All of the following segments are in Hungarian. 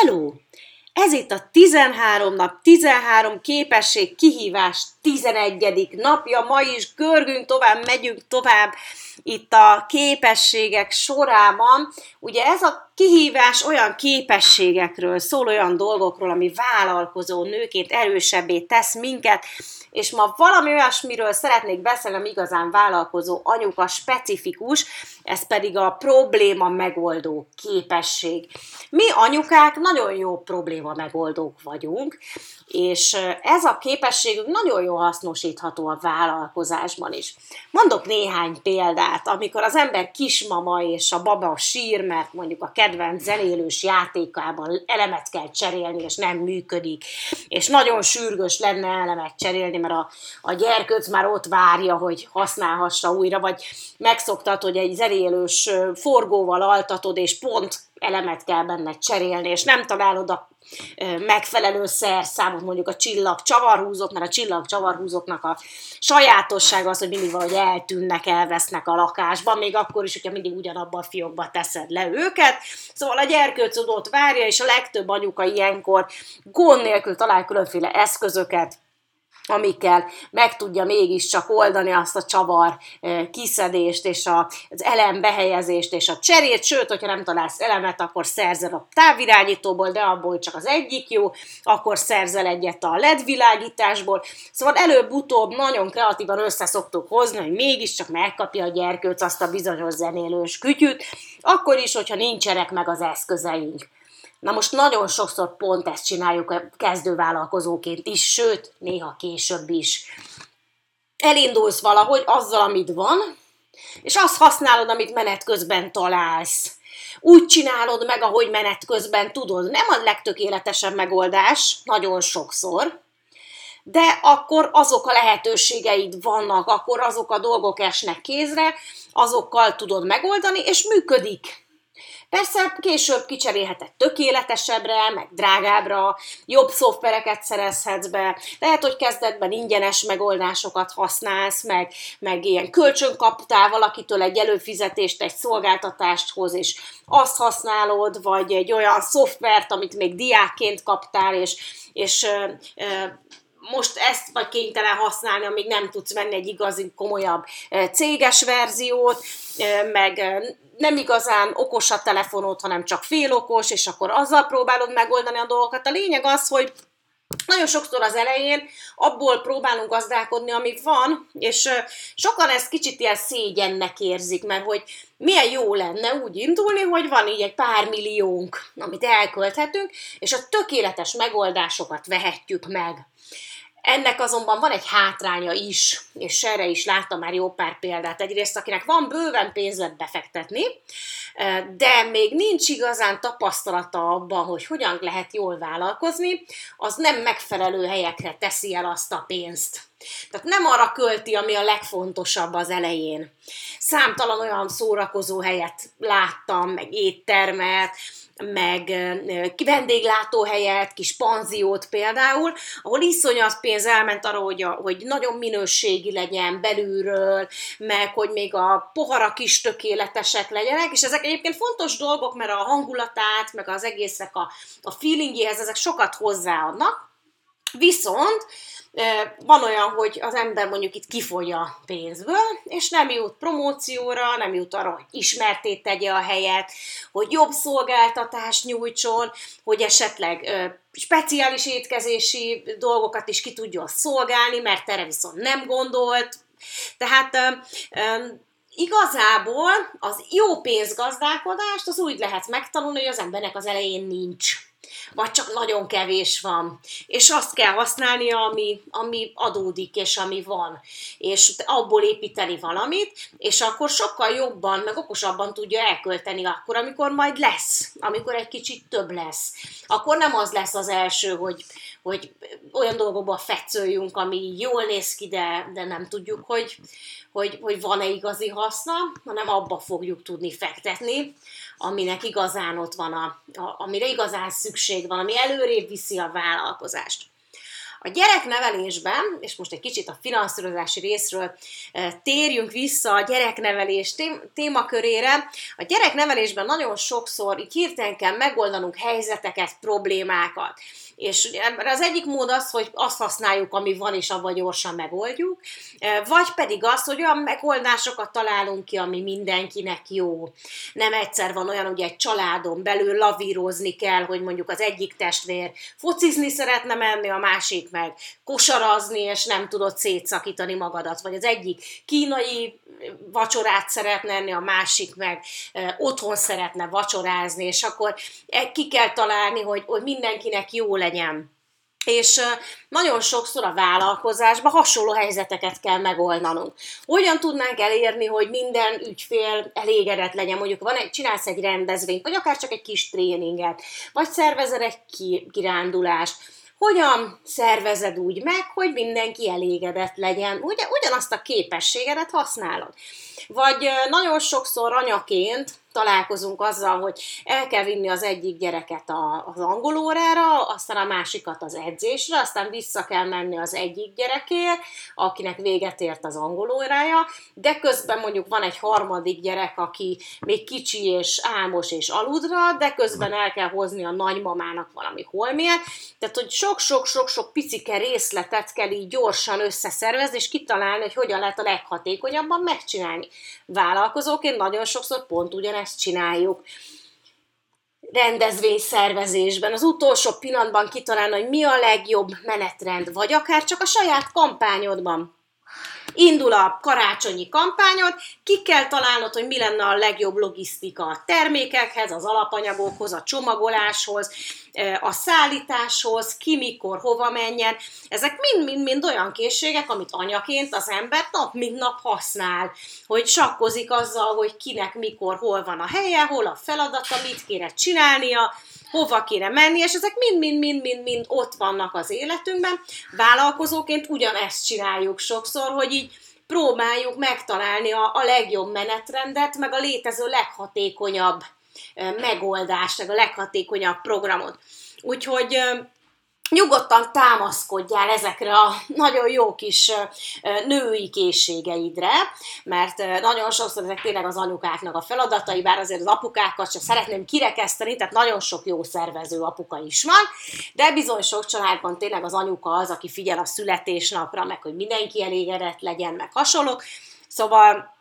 Hello! Ez itt a 13 nap, 13 képesség kihívás 11. napja. Ma is görgünk tovább, megyünk tovább itt a képességek sorában. Ugye ez a kihívás olyan képességekről szól, olyan dolgokról, ami vállalkozó nőként erősebbé tesz minket, és ma valami olyasmiről szeretnék beszélni, ami igazán vállalkozó anyuka specifikus, ez pedig a probléma megoldó képesség. Mi anyukák nagyon jó probléma megoldók vagyunk, és ez a képességünk nagyon jól hasznosítható a vállalkozásban is. Mondok néhány példát, amikor az ember kismama és a baba sír, mert mondjuk a kedvenc zenélős játékában elemet kell cserélni, és nem működik, és nagyon sürgős lenne elemet cserélni, mert a, a gyerkőc már ott várja, hogy használhassa újra, vagy megszoktad, hogy egy zenélős forgóval altatod, és pont elemet kell benne cserélni, és nem találod a megfelelő szerszámot, mondjuk a csillag csavarhúzók, mert a csillag csavarhúzóknak a sajátossága az, hogy mindig valahogy eltűnnek, elvesznek a lakásban, még akkor is, hogyha mindig ugyanabban a fiókba teszed le őket. Szóval a gyerkőc ott várja, és a legtöbb anyuka ilyenkor gond nélkül talál különféle eszközöket, amikkel meg tudja mégiscsak oldani azt a csavar kiszedést, és az elem behelyezést, és a cserét, sőt, hogyha nem találsz elemet, akkor szerzel a távirányítóból, de abból csak az egyik jó, akkor szerzel egyet a LED világításból. Szóval előbb-utóbb nagyon kreatívan összeszoktuk hozni, hogy mégiscsak megkapja a gyerkőc azt a bizonyos zenélős kütyüt, akkor is, hogyha nincsenek meg az eszközeink. Na most nagyon sokszor pont ezt csináljuk kezdővállalkozóként is, sőt, néha később is. Elindulsz valahogy azzal, amit van, és azt használod, amit menet közben találsz. Úgy csinálod meg, ahogy menet közben tudod. Nem a legtökéletesebb megoldás, nagyon sokszor, de akkor azok a lehetőségeid vannak, akkor azok a dolgok esnek kézre, azokkal tudod megoldani, és működik. Persze később kicserélheted tökéletesebbre, meg drágábbra, jobb szoftvereket szerezhetsz be, lehet, hogy kezdetben ingyenes megoldásokat használsz, meg, meg ilyen kölcsön kaptál valakitől egy előfizetést, egy szolgáltatást hoz, és azt használod, vagy egy olyan szoftvert, amit még diákként kaptál, és, és ö, ö, most ezt vagy kénytelen használni, amíg nem tudsz venni egy igazi, komolyabb céges verziót, meg nem igazán okos a telefonod, hanem csak félokos, és akkor azzal próbálod megoldani a dolgokat. A lényeg az, hogy nagyon sokszor az elején abból próbálunk gazdálkodni, ami van, és sokan ezt kicsit ilyen szégyennek érzik, mert hogy milyen jó lenne úgy indulni, hogy van így egy pár milliónk, amit elkölthetünk, és a tökéletes megoldásokat vehetjük meg. Ennek azonban van egy hátránya is, és erre is láttam már jó pár példát. Egyrészt, akinek van bőven pénzet befektetni, de még nincs igazán tapasztalata abban, hogy hogyan lehet jól vállalkozni, az nem megfelelő helyekre teszi el azt a pénzt. Tehát nem arra költi, ami a legfontosabb az elején. Számtalan olyan szórakozó helyet láttam, meg éttermet, meg vendéglátóhelyet, kis panziót például, ahol iszonyat pénz elment arra, hogy, a, hogy nagyon minőségi legyen belülről, meg hogy még a poharak is tökéletesek legyenek, és ezek egyébként fontos dolgok, mert a hangulatát, meg az egésznek a, a feelingjéhez ezek sokat hozzáadnak, viszont van olyan, hogy az ember mondjuk itt kifolyja pénzből, és nem jut promócióra, nem jut arra, hogy ismertét tegye a helyet, hogy jobb szolgáltatást nyújtson, hogy esetleg speciális étkezési dolgokat is ki tudjon szolgálni, mert erre viszont nem gondolt. Tehát igazából az jó pénzgazdálkodást az úgy lehet megtanulni, hogy az embernek az elején nincs vagy csak nagyon kevés van, és azt kell használni, ami, ami adódik, és ami van, és abból építeni valamit, és akkor sokkal jobban, meg okosabban tudja elkölteni akkor, amikor majd lesz, amikor egy kicsit több lesz. Akkor nem az lesz az első, hogy, hogy olyan dolgokba fetszöljünk, ami jól néz ki, de, de nem tudjuk, hogy, hogy, hogy van-e igazi haszna, hanem abba fogjuk tudni fektetni, aminek igazán ott van, a, a, amire igazán szükség van, ami előrébb viszi a vállalkozást. A gyereknevelésben, és most egy kicsit a finanszírozási részről térjünk vissza a gyereknevelés témakörére, a gyereknevelésben nagyon sokszor így hirtelen kell megoldanunk helyzeteket, problémákat. És az egyik mód az, hogy azt használjuk, ami van, és abban gyorsan megoldjuk, vagy pedig az, hogy olyan megoldásokat találunk ki, ami mindenkinek jó. Nem egyszer van olyan, hogy egy családon belül lavírozni kell, hogy mondjuk az egyik testvér focizni szeretne menni, a másik meg kosarazni, és nem tudod szétszakítani magadat, vagy az egyik kínai vacsorát szeretne enni, a másik meg otthon szeretne vacsorázni, és akkor e, ki kell találni, hogy, hogy mindenkinek jó legyen. És nagyon sokszor a vállalkozásban hasonló helyzeteket kell megoldanunk. Hogyan tudnánk elérni, hogy minden ügyfél elégedett legyen? Mondjuk van egy, csinálsz egy rendezvényt, vagy akár csak egy kis tréninget, vagy szervezel egy kirándulást, hogyan szervezed úgy meg, hogy mindenki elégedett legyen, ugye, ugyanazt a képességedet használod. Vagy nagyon sokszor anyaként találkozunk azzal, hogy el kell vinni az egyik gyereket az angolórára, aztán a másikat az edzésre, aztán vissza kell menni az egyik gyerekért, akinek véget ért az angolórája, de közben mondjuk van egy harmadik gyerek, aki még kicsi és álmos és aludra, de közben el kell hozni a nagymamának valami holmiért. Tehát, hogy sok-sok-sok-sok picike részletet kell így gyorsan összeszervezni, és kitalálni, hogy hogyan lehet a leghatékonyabban megcsinálni. Vállalkozóként nagyon sokszor pont ugyanezt ezt csináljuk rendezvény szervezésben, az utolsó pillanatban kitalálni, hogy mi a legjobb menetrend, vagy akár csak a saját kampányodban. Indul a karácsonyi kampányod, ki kell találnod, hogy mi lenne a legjobb logisztika a termékekhez, az alapanyagokhoz, a csomagoláshoz, a szállításhoz, ki mikor, hova menjen. Ezek mind-mind-mind olyan készségek, amit anyaként az ember nap mint nap használ, hogy sakkozik azzal, hogy kinek mikor, hol van a helye, hol a feladata, mit kéne csinálnia, hova kéne menni, és ezek mind-mind-mind-mind ott vannak az életünkben. Vállalkozóként ugyanezt csináljuk sokszor, hogy így próbáljuk megtalálni a, a legjobb menetrendet, meg a létező leghatékonyabb megoldást, meg a leghatékonyabb programot. Úgyhogy nyugodtan támaszkodjál ezekre a nagyon jó kis női készségeidre, mert nagyon sokszor ezek tényleg az anyukáknak a feladatai, bár azért az apukákat csak szeretném kirekeszteni, tehát nagyon sok jó szervező apuka is van, de bizony sok családban tényleg az anyuka az, aki figyel a születésnapra, meg hogy mindenki elégedett legyen, meg hasonlók. Szóval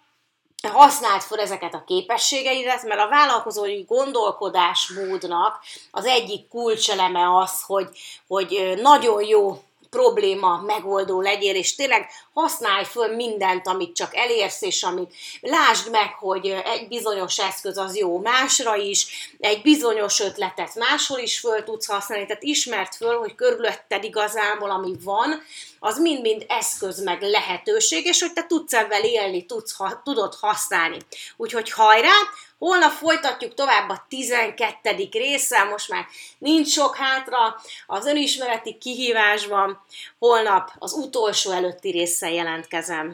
használd fel ezeket a képességeidet, mert a vállalkozói gondolkodásmódnak az egyik kulcseleme az, hogy, hogy nagyon jó probléma megoldó legyél, és tényleg használj föl mindent, amit csak elérsz, és amit lásd meg, hogy egy bizonyos eszköz az jó másra is, egy bizonyos ötletet máshol is föl tudsz használni, tehát ismert föl, hogy körülötted igazából, ami van, az mind-mind eszköz meg lehetőség, és hogy te tudsz ebben élni, tudsz, ha, tudod használni. Úgyhogy hajrá, Holnap folytatjuk tovább a 12. résszel, most már nincs sok hátra az önismereti kihívásban. Holnap az utolsó előtti résszel jelentkezem.